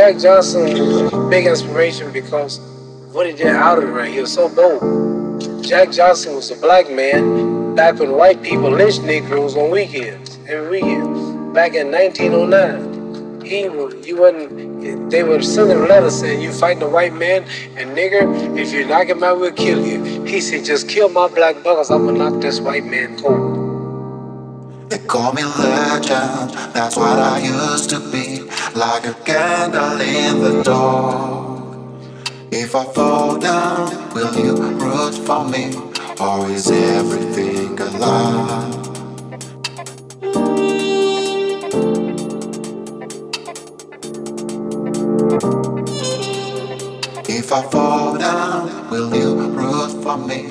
Jack Johnson was a big inspiration because what he did out of the ring. He was so bold. Jack Johnson was a black man back when white people lynched Negroes on weekends, every weekend, back in 1909. He you wouldn't. They were sending letters saying you fighting a white man and nigger. If you knock him out, we'll kill you. He said just kill my black buggers. I'm gonna knock this white man cold. They call me legend, that's what I used to be, like a candle in the dark. If I fall down, will you root for me, or is everything a lie? If I fall down, will you root for me?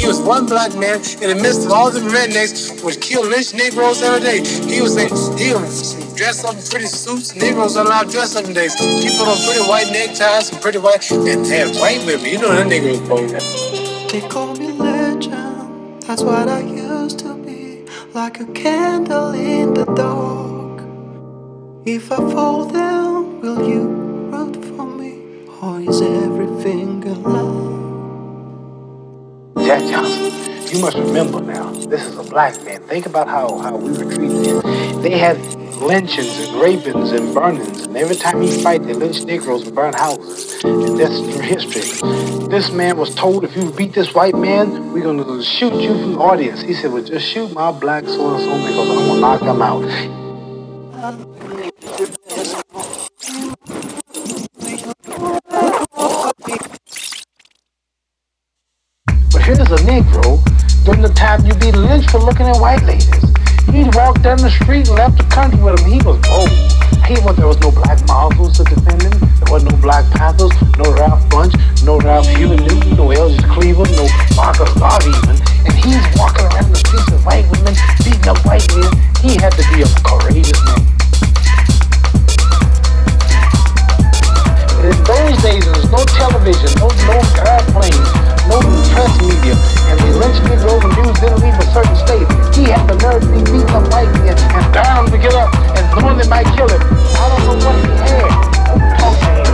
For was one black man, in the midst of all the rednecks, would kill lynch Negroes every day. He was in, he was dressed up in pretty suits. Negroes are allowed to dress up in days. He put on pretty white neckties and pretty white, and had white women. You know that Negroes bold. They call me legend, that's what I used to be, like a candle in the dark. If I fall down, will you root for me, or is everything Jack Johnson. You must remember now, this is a black man. Think about how, how we were treated. They had lynchings and rapings and burnings, and every time he fight, they lynch Negroes and burn houses. And that's through history. This man was told, if you beat this white man, we're gonna shoot you from the audience. He said, well, just shoot my black so and so because I'm gonna knock him out. Um, But here's a Negro during the time you'd be lynched for looking at white ladies. He walked down the street and left the country with him. He was bold. He was, there was no black Muslims to defend him. There was no Black Panthers, no Ralph Bunche, no Ralph Huey Newton, no Elvis Cleveland, no Marcus Garvey even. And he's walking around the streets with white women, beating up white men. He had to be a courageous man. In those days, there was no television, no, no airplanes, no press media and the lynched Negroes and Jews didn't leave a certain state. He had the nerve to be beaten up like and, and down to get up and knowing they might kill him. I don't know what he had. Talk to him.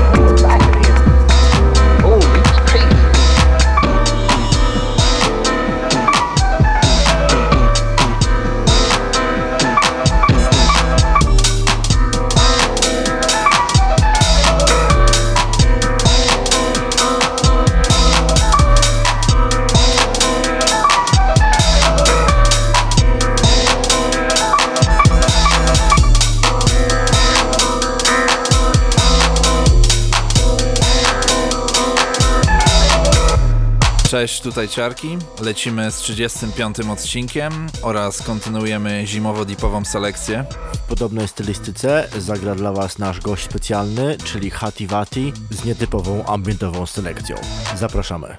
Cześć, tutaj Ciarki. Lecimy z 35 odcinkiem oraz kontynuujemy zimowo-dipową selekcję. W podobnej stylistyce zagra dla Was nasz gość specjalny, czyli Hati Vati z nietypową ambientową selekcją. Zapraszamy.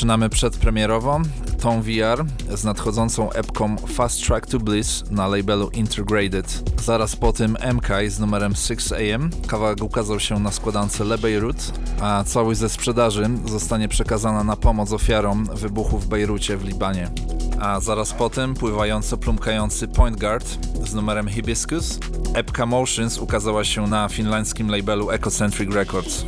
Zaczynamy przedpremierowo Tom VR z nadchodzącą epką Fast Track to Bliss na labelu Integrated. Zaraz po tym MK z numerem 6am. Kawałek ukazał się na składance Le Beirut, a całość ze sprzedaży zostanie przekazana na pomoc ofiarom wybuchu w Bejrucie w Libanie. A zaraz po tym pływająco plumkający Point Guard z numerem Hibiscus. Epka Motions ukazała się na finlandzkim labelu Ecocentric Records.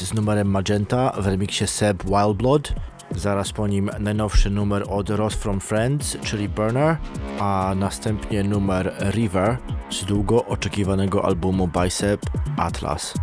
Z numerem Magenta w remiksie Seb Wildblood. Zaraz po nim najnowszy numer od Ross from Friends, czyli Burner, a następnie numer River z długo oczekiwanego albumu Bicep Atlas.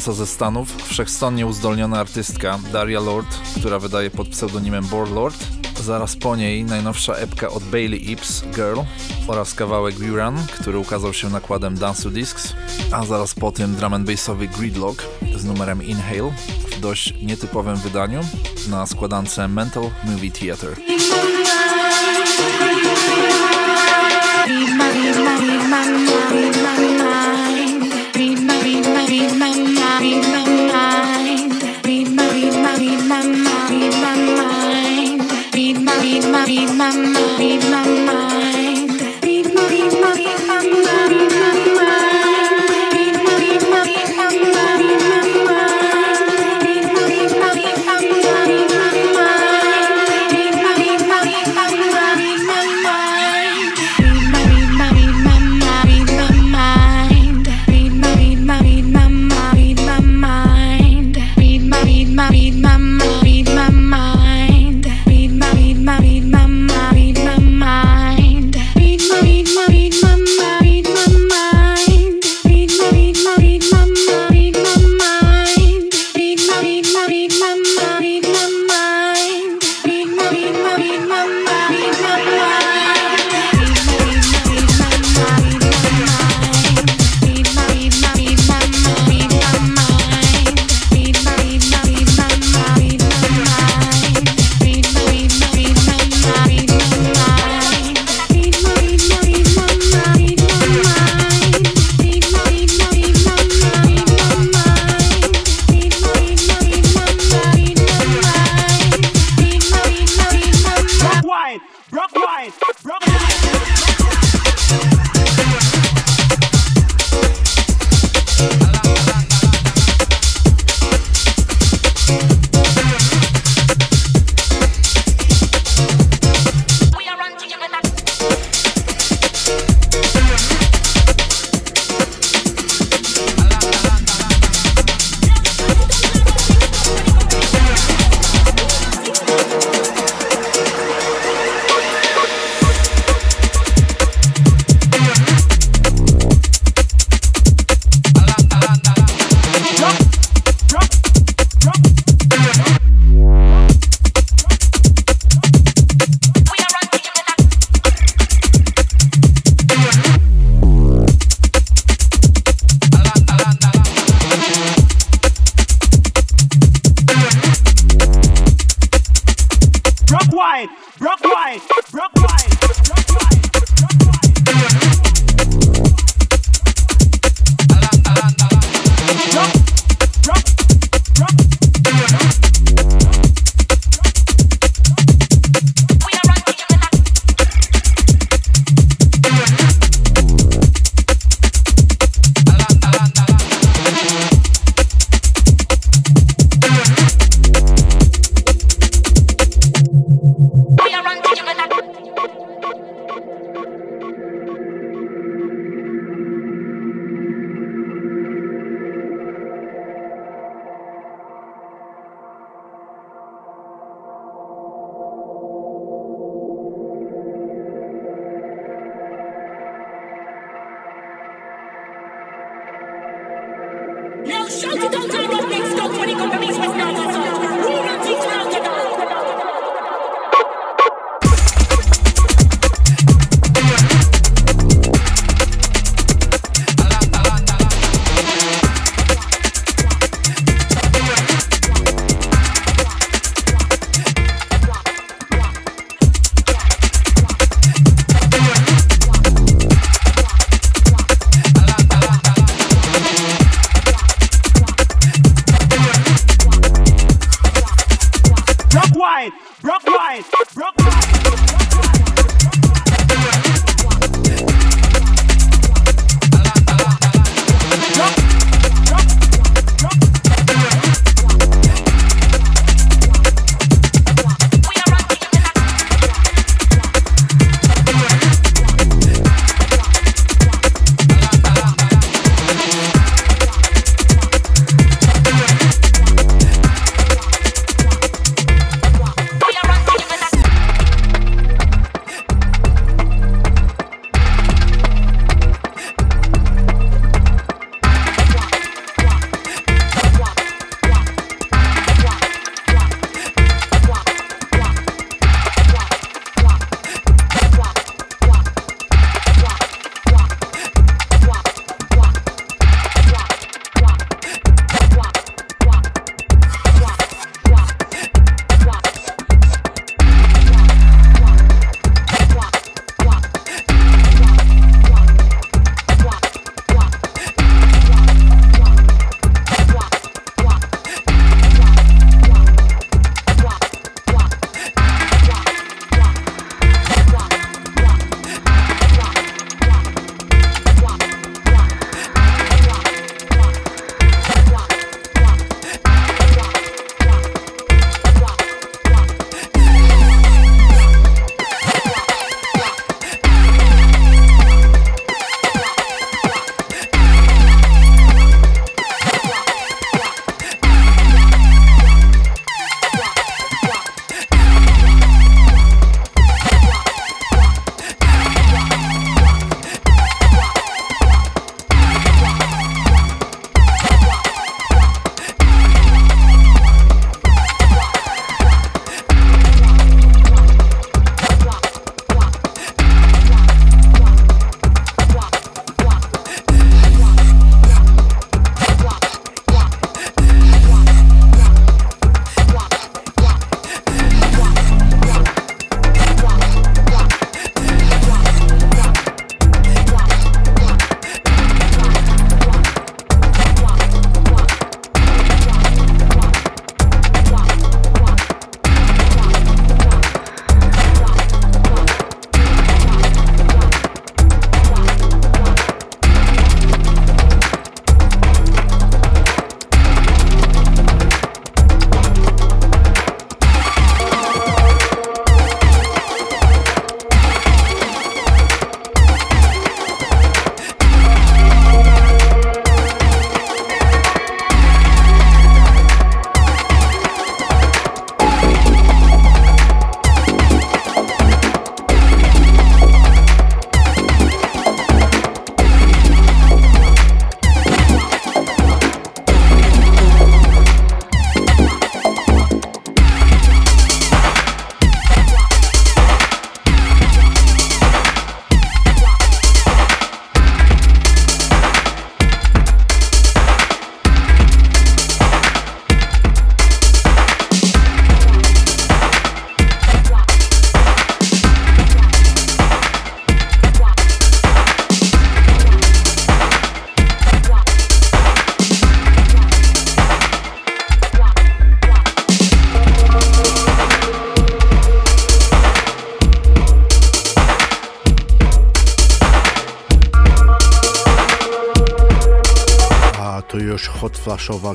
pochodząca ze Stanów, wszechstronnie uzdolniona artystka Daria Lord, która wydaje pod pseudonimem Borlord. Zaraz po niej najnowsza epka od Bailey Ips, Girl, oraz kawałek Rerun, który ukazał się nakładem Dance Discs, a zaraz po tym drum and bassowy Gridlock z numerem Inhale w dość nietypowym wydaniu na składance Mental Movie Theater. Leave my, leave my, my,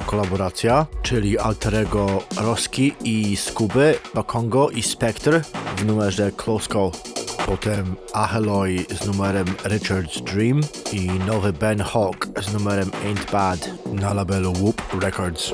kolaboracja, czyli Alterego Roski i Skuby, Bakongo i Spectre w numerze Close Call. Potem Aheloy z numerem Richard's Dream i nowy Ben Hawk z numerem Ain't Bad na labelu Whoop Records.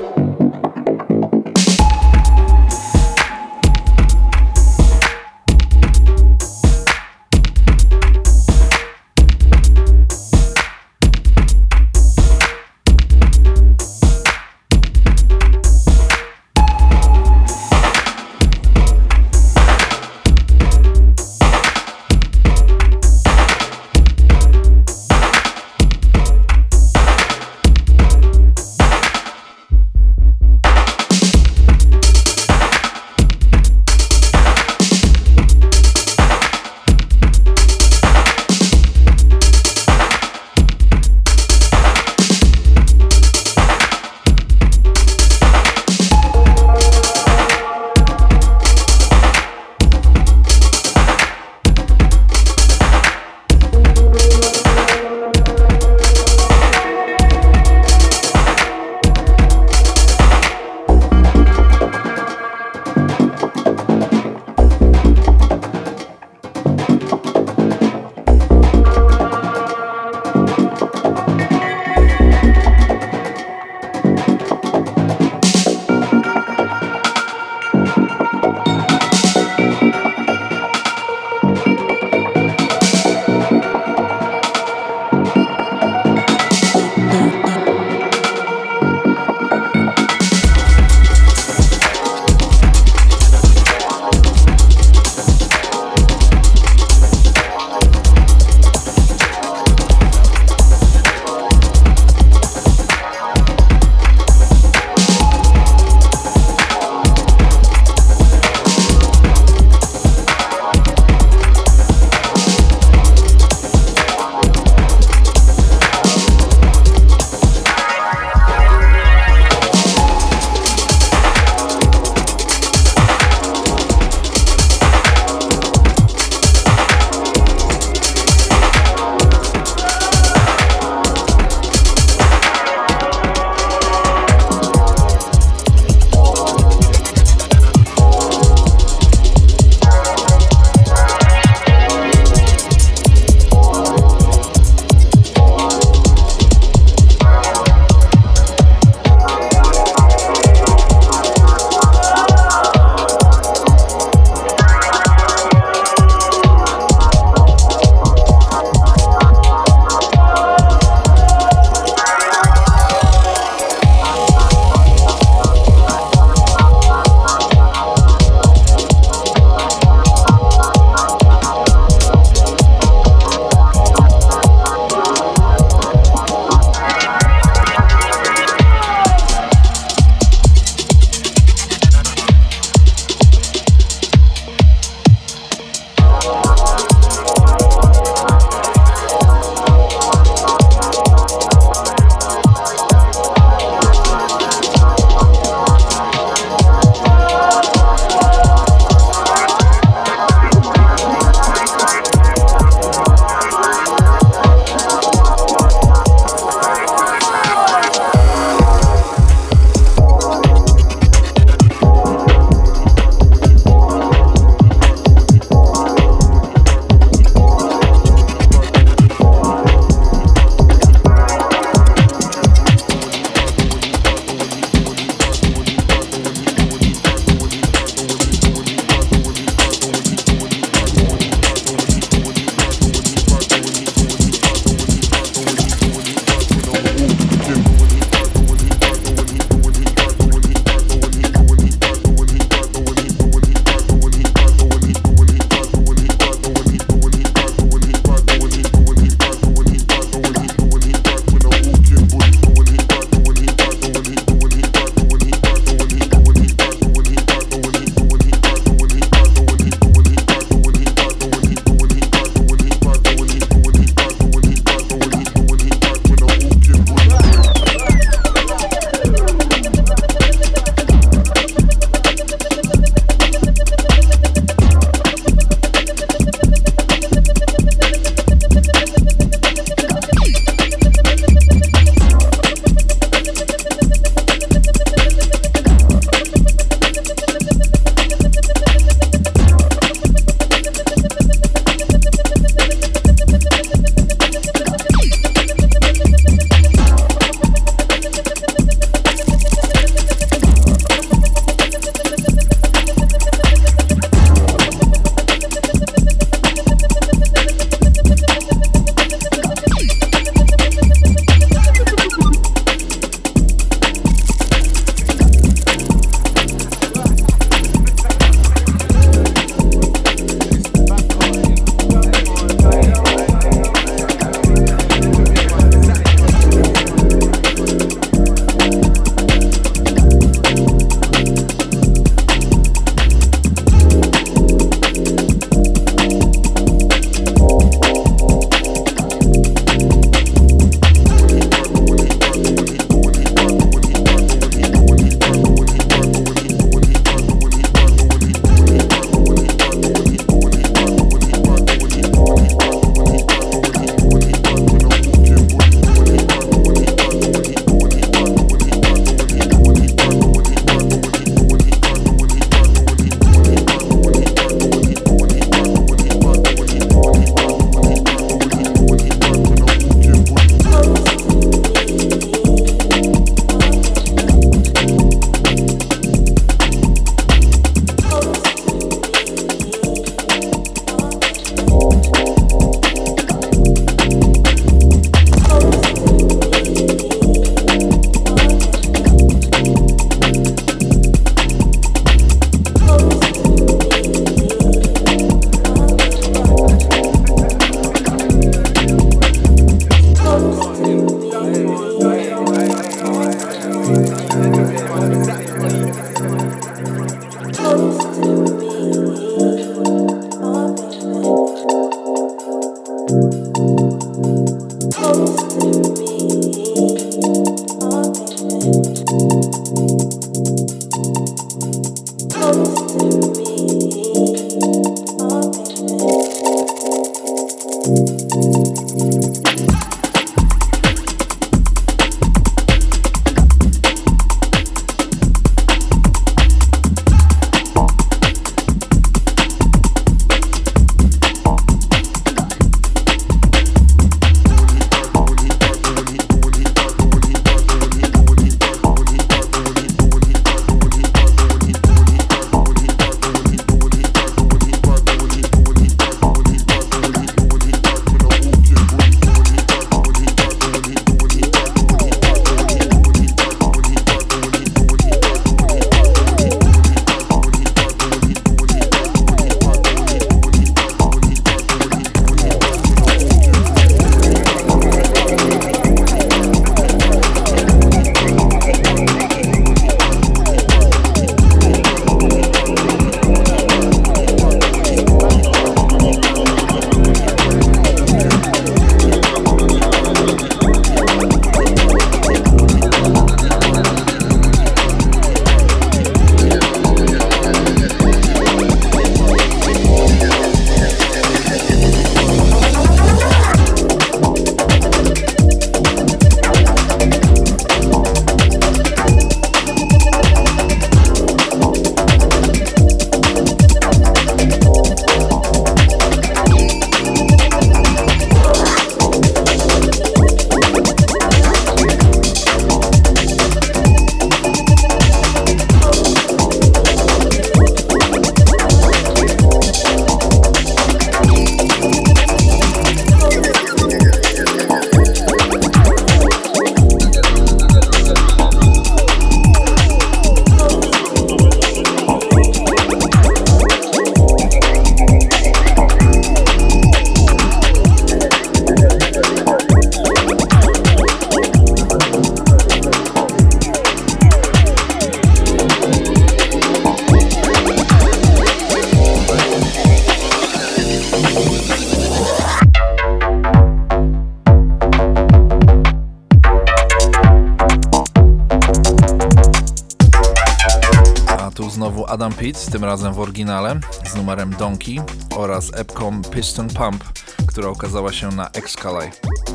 Pitts, tym razem w oryginale z numerem Donkey oraz epką Piston Pump, która okazała się na Excalibur.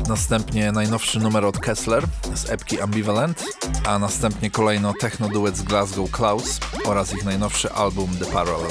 Następnie najnowszy numer od Kessler z epki Ambivalent, a następnie kolejno techno duet z Glasgow Klaus oraz ich najnowszy album The Parallel.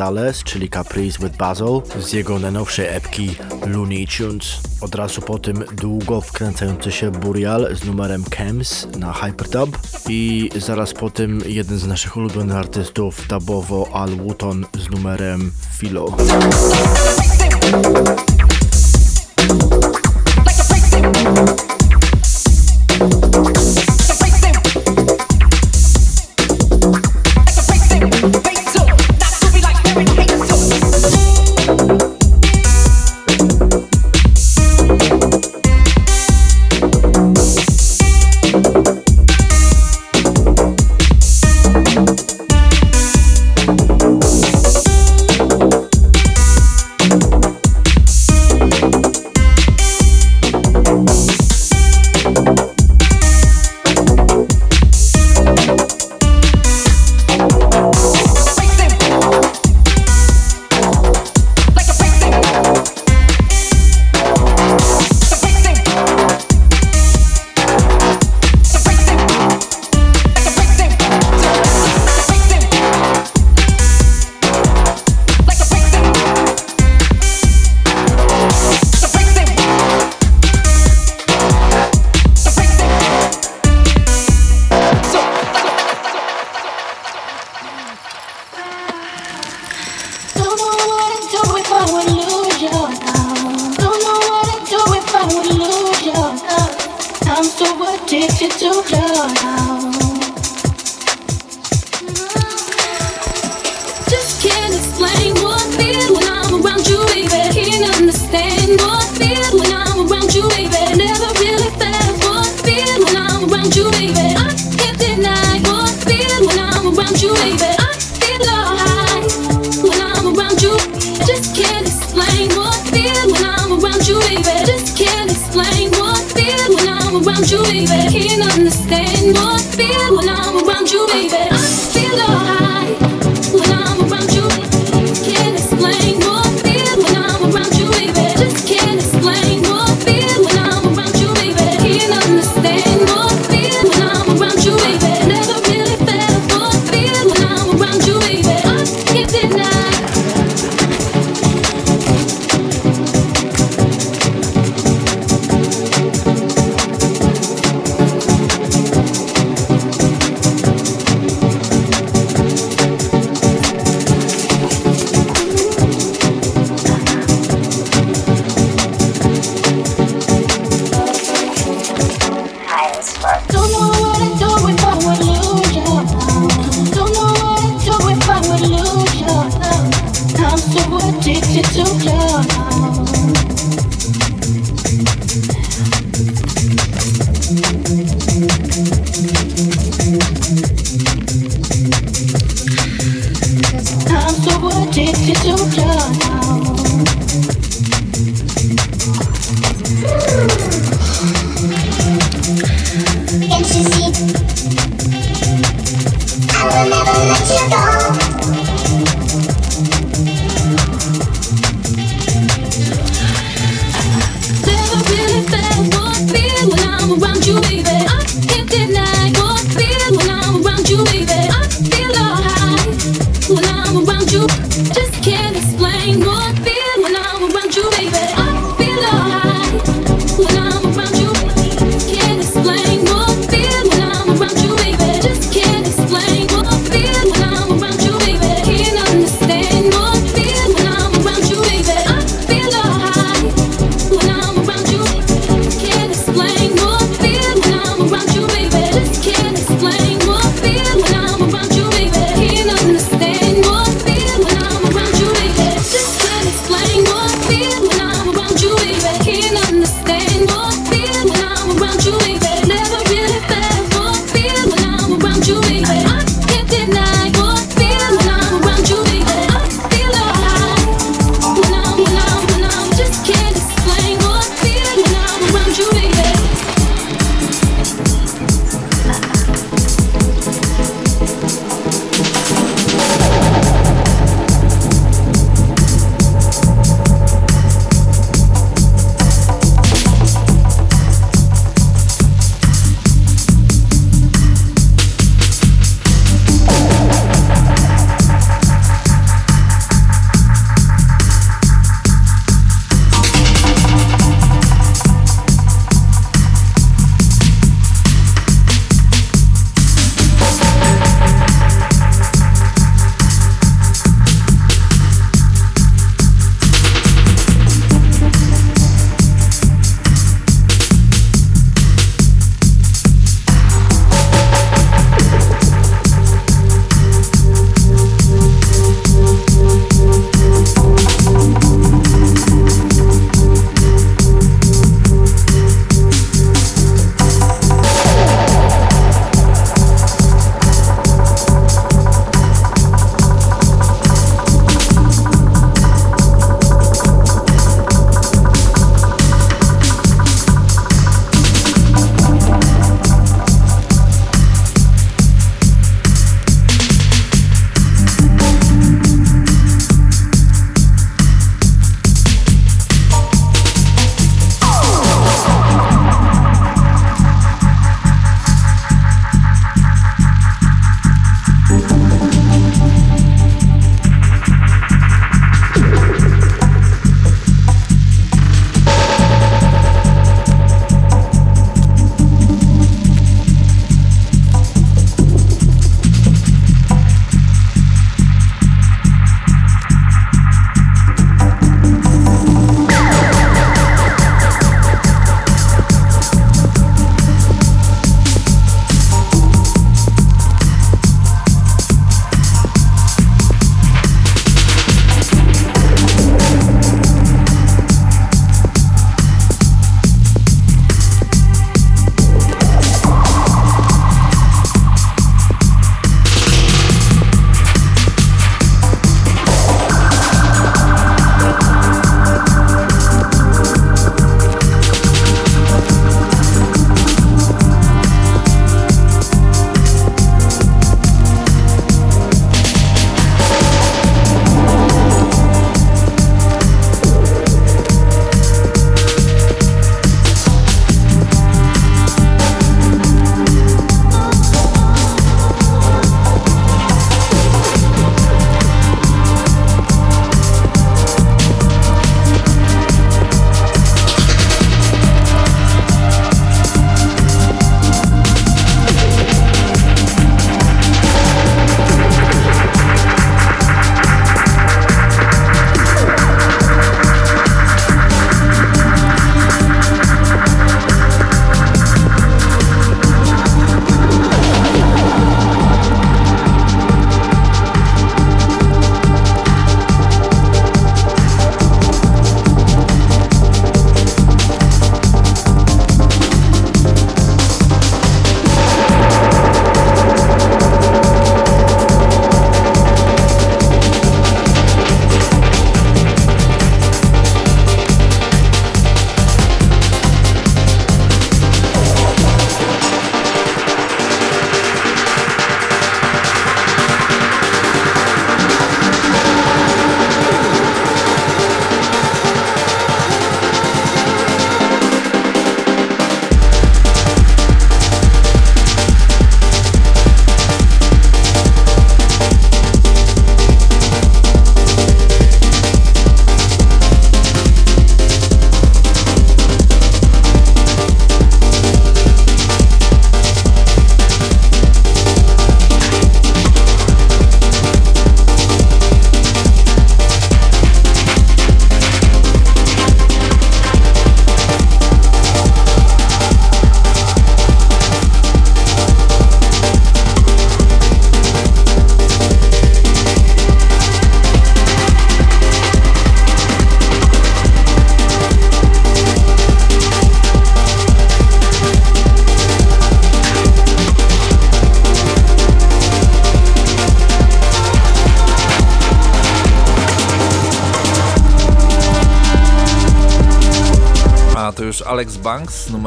Speed Gonzales, czyli Caprice with Basil, z jego najnowszej epki Looney Tunes. Od razu po tym długo wkręcający się Burial z numerem Chems na Hyperdub i zaraz po tym jeden z naszych ulubionych artystów dubowo Al Wooton z numerem Philo.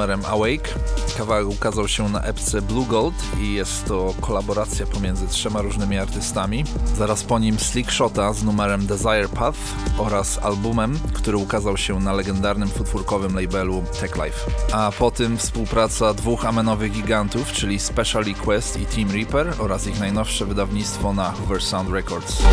Numerem Awake. Kawałek ukazał się na epce Blue Gold i jest to kolaboracja pomiędzy trzema różnymi artystami. Zaraz po nim Slick Shota z numerem Desire Path oraz albumem, który ukazał się na legendarnym futwórkowym labelu Tech Life. A po tym współpraca dwóch amenowych gigantów, czyli Special Quest i Team Reaper oraz ich najnowsze wydawnictwo na Hoover Sound Records.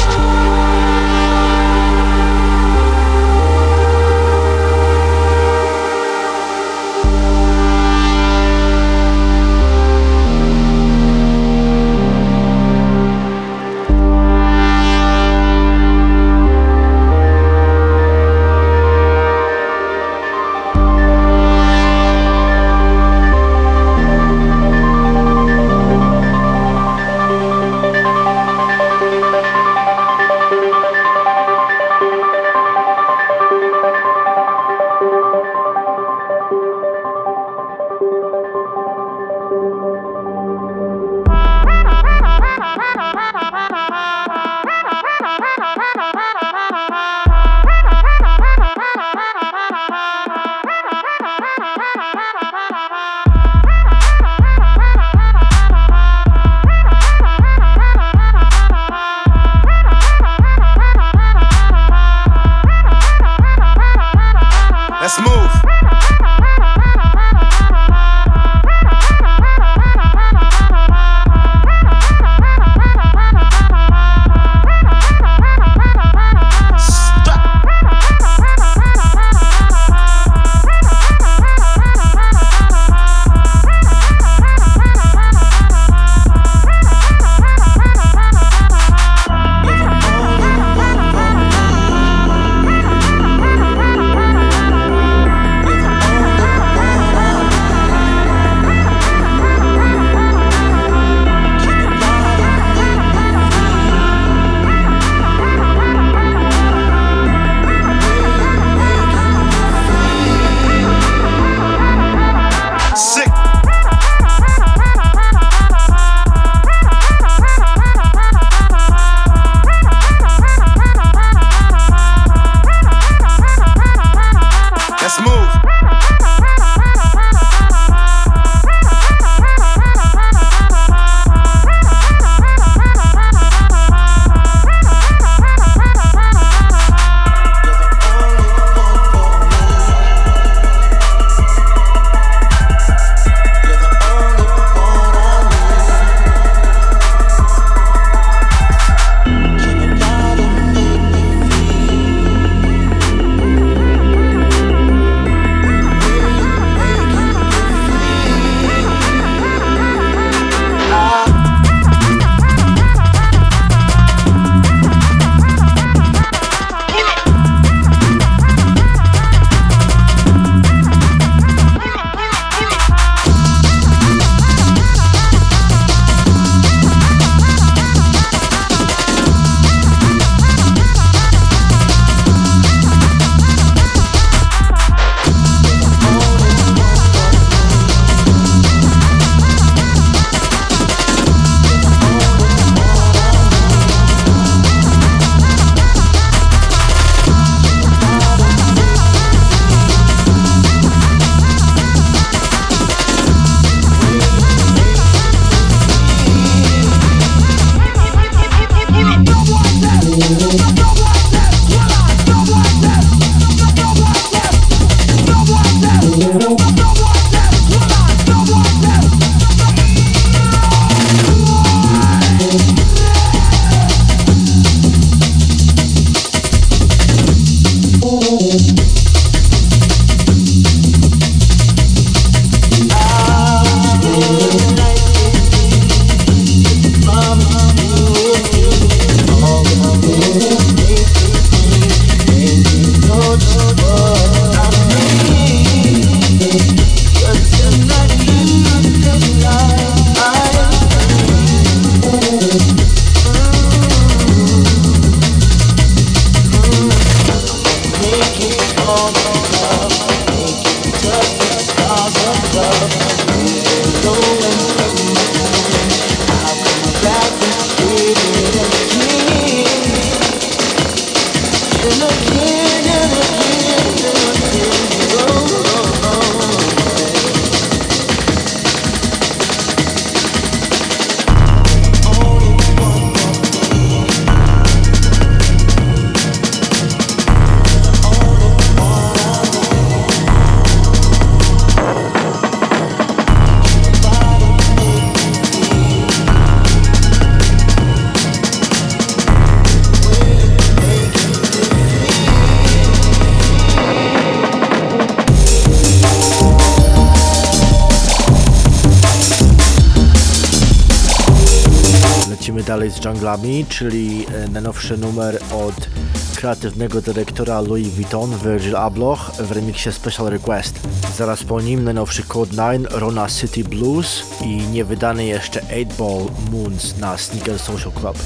Czyli e, najnowszy numer od kreatywnego dyrektora Louis Vuitton, Virgil Abloh w remiksie Special Request. Zaraz po nim najnowszy Code 9, Rona City Blues i niewydany jeszcze 8 Ball Moons na Sneaker Social Club.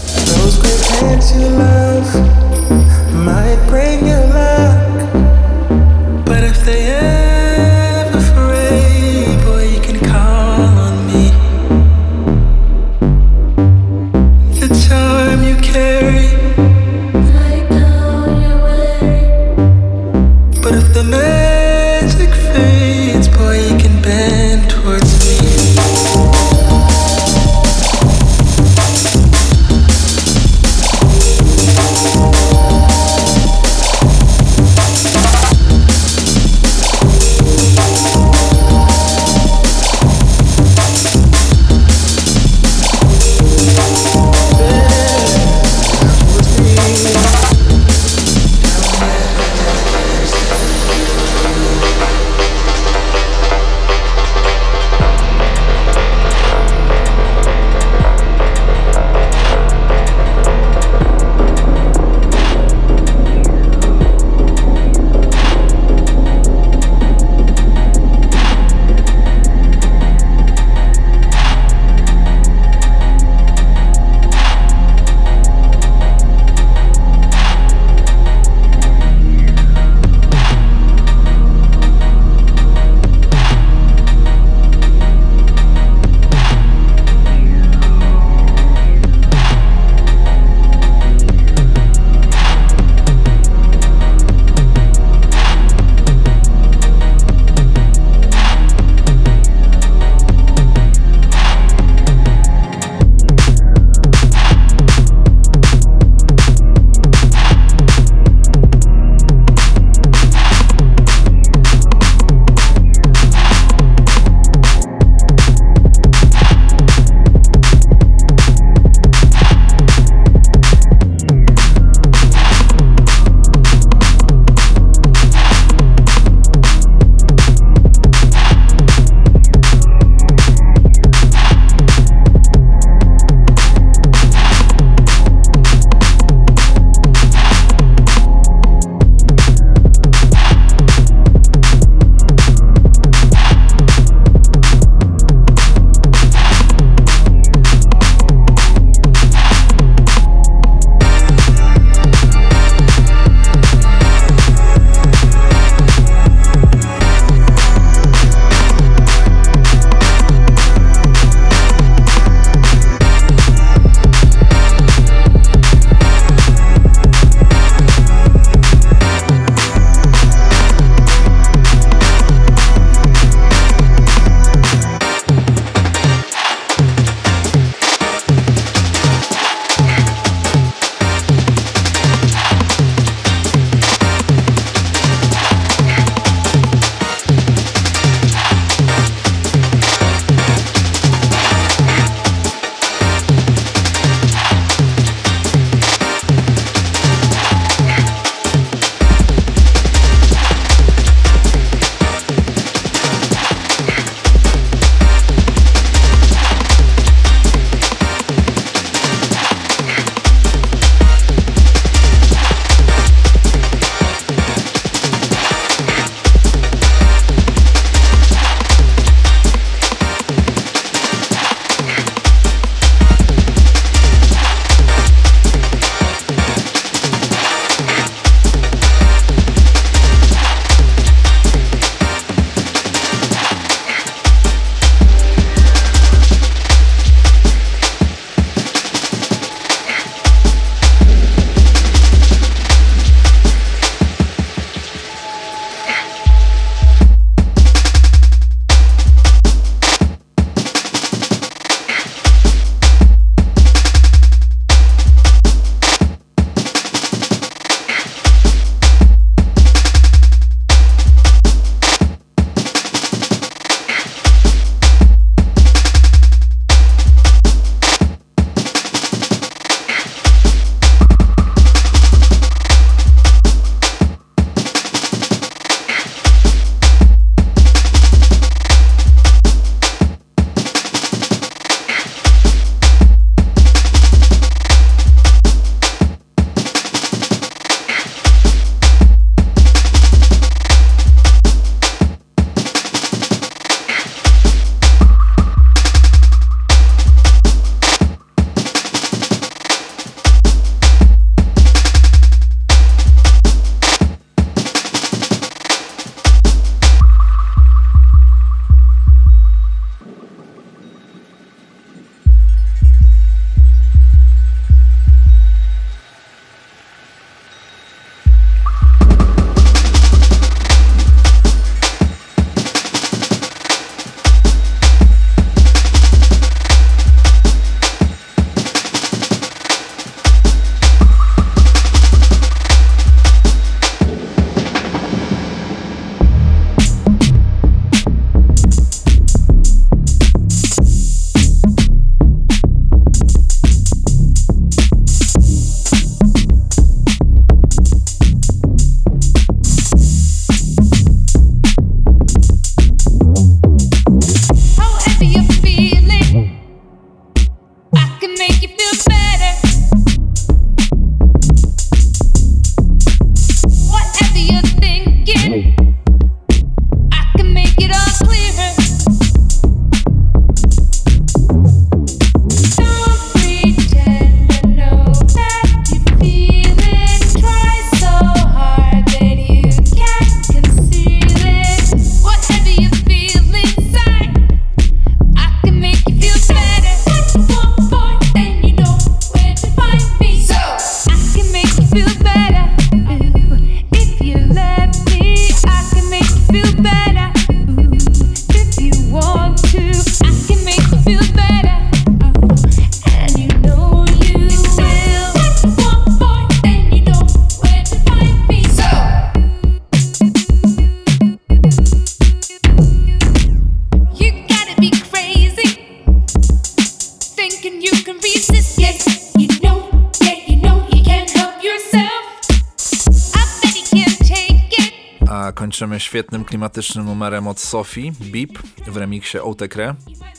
Klimatycznym numerem od Sophie, Beep, w remiksie Outekre.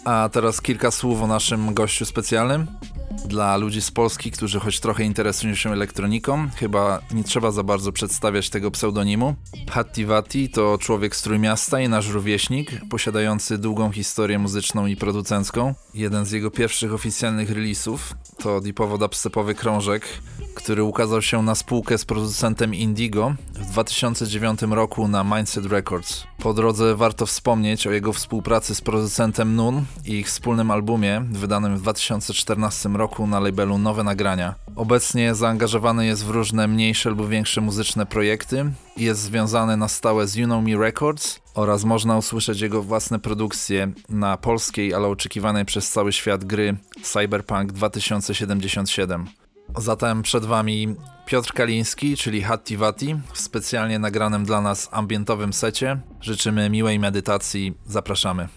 A teraz kilka słów o naszym gościu specjalnym. Dla ludzi z Polski, którzy choć trochę interesują się elektroniką, chyba nie trzeba za bardzo przedstawiać tego pseudonimu. Hatti Vatti to człowiek z Trójmiasta i nasz rówieśnik, posiadający długą historię muzyczną i producencką. Jeden z jego pierwszych oficjalnych releasów to deepowo dubstepowy krążek, który ukazał się na spółkę z producentem Indigo w 2009 roku na Mindset Records. Po drodze warto wspomnieć o jego współpracy z producentem Nun i ich wspólnym albumie wydanym w 2014 roku na labelu Nowe Nagrania. Obecnie zaangażowany jest w różne mniejsze lub większe muzyczne projekty i jest związany na stałe z You Know Me Records oraz można usłyszeć jego własne produkcje na polskiej, ale oczekiwanej przez cały świat gry Cyberpunk 2077. Zatem przed Wami Piotr Kaliński, czyli Hatti Vati, w specjalnie nagranym dla nas ambientowym secie. Życzymy miłej medytacji, zapraszamy.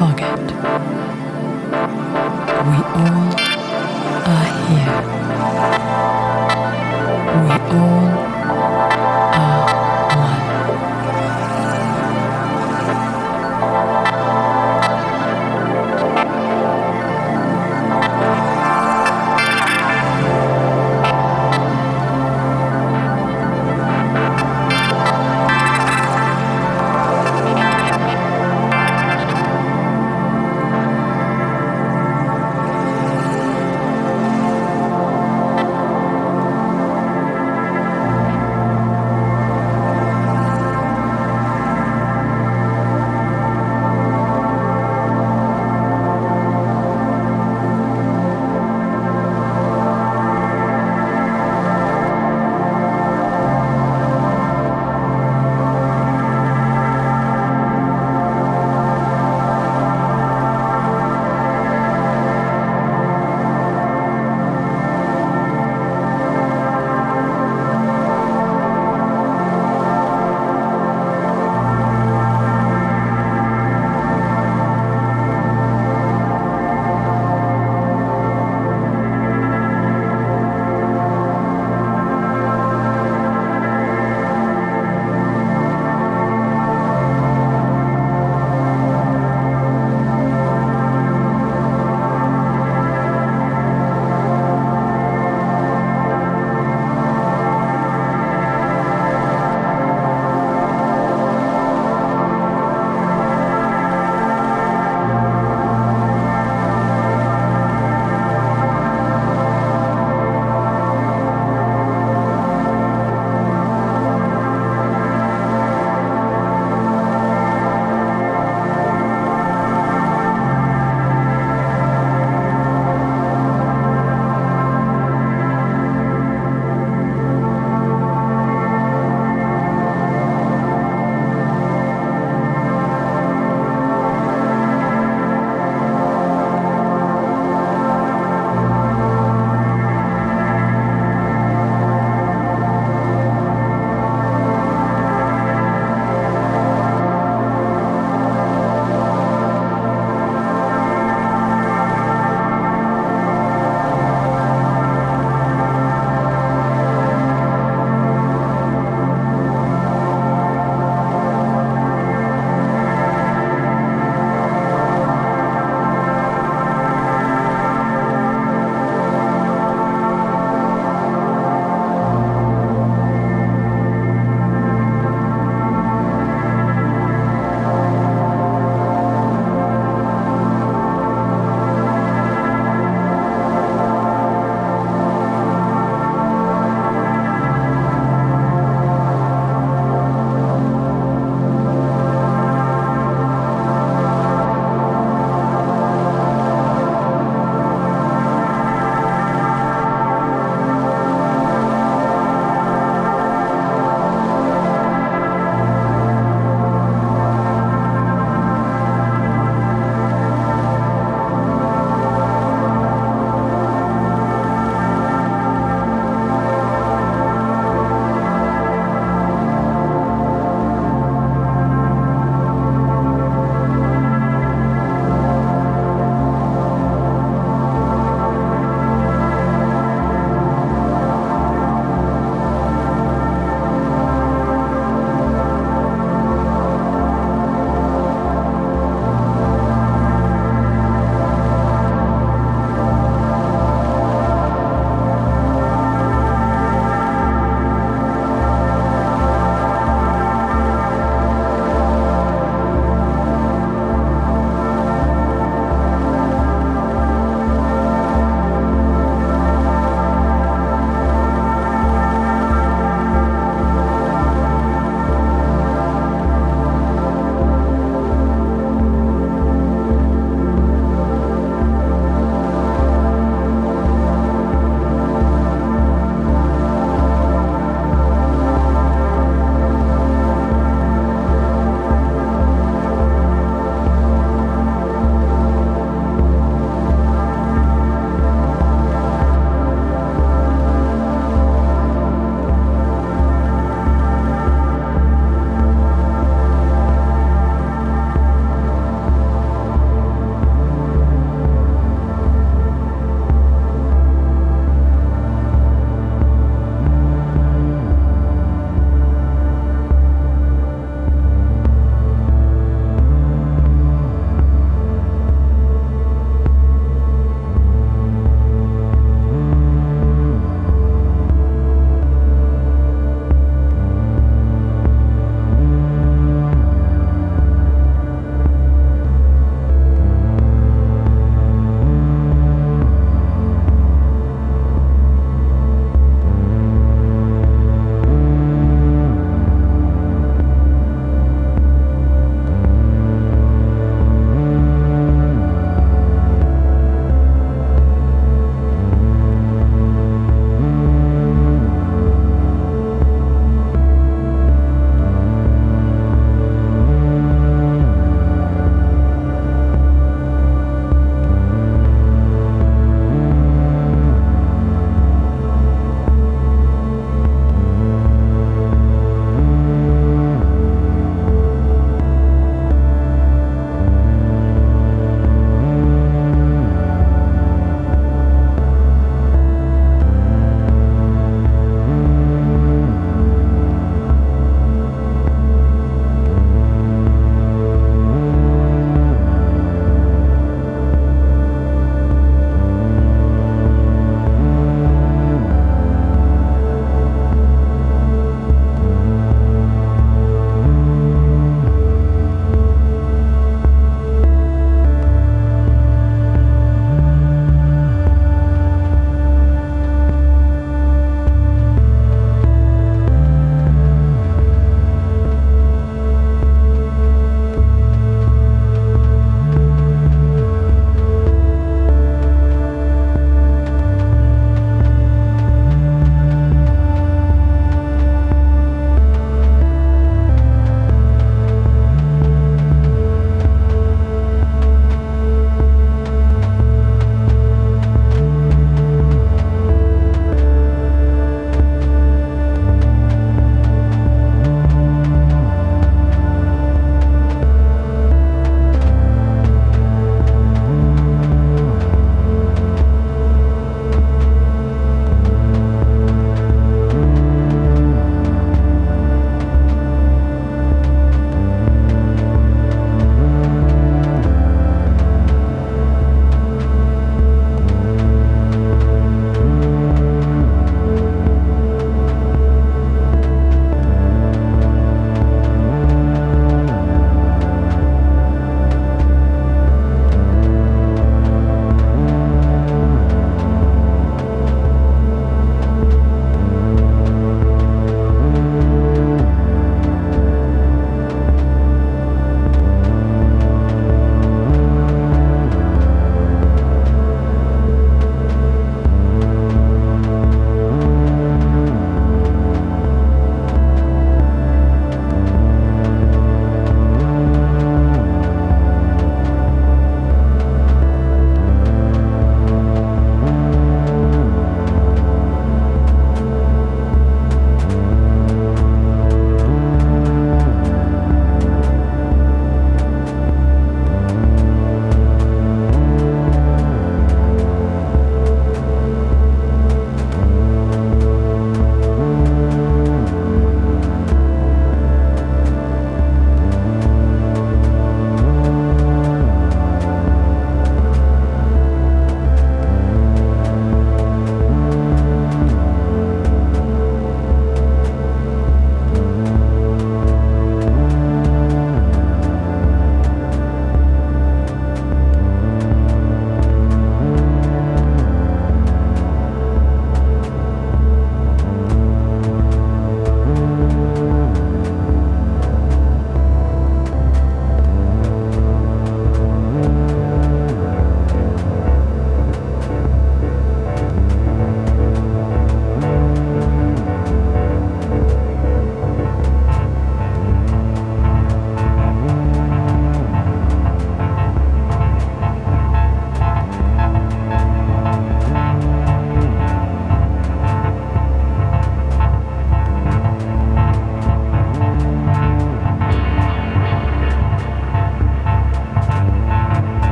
forget. We all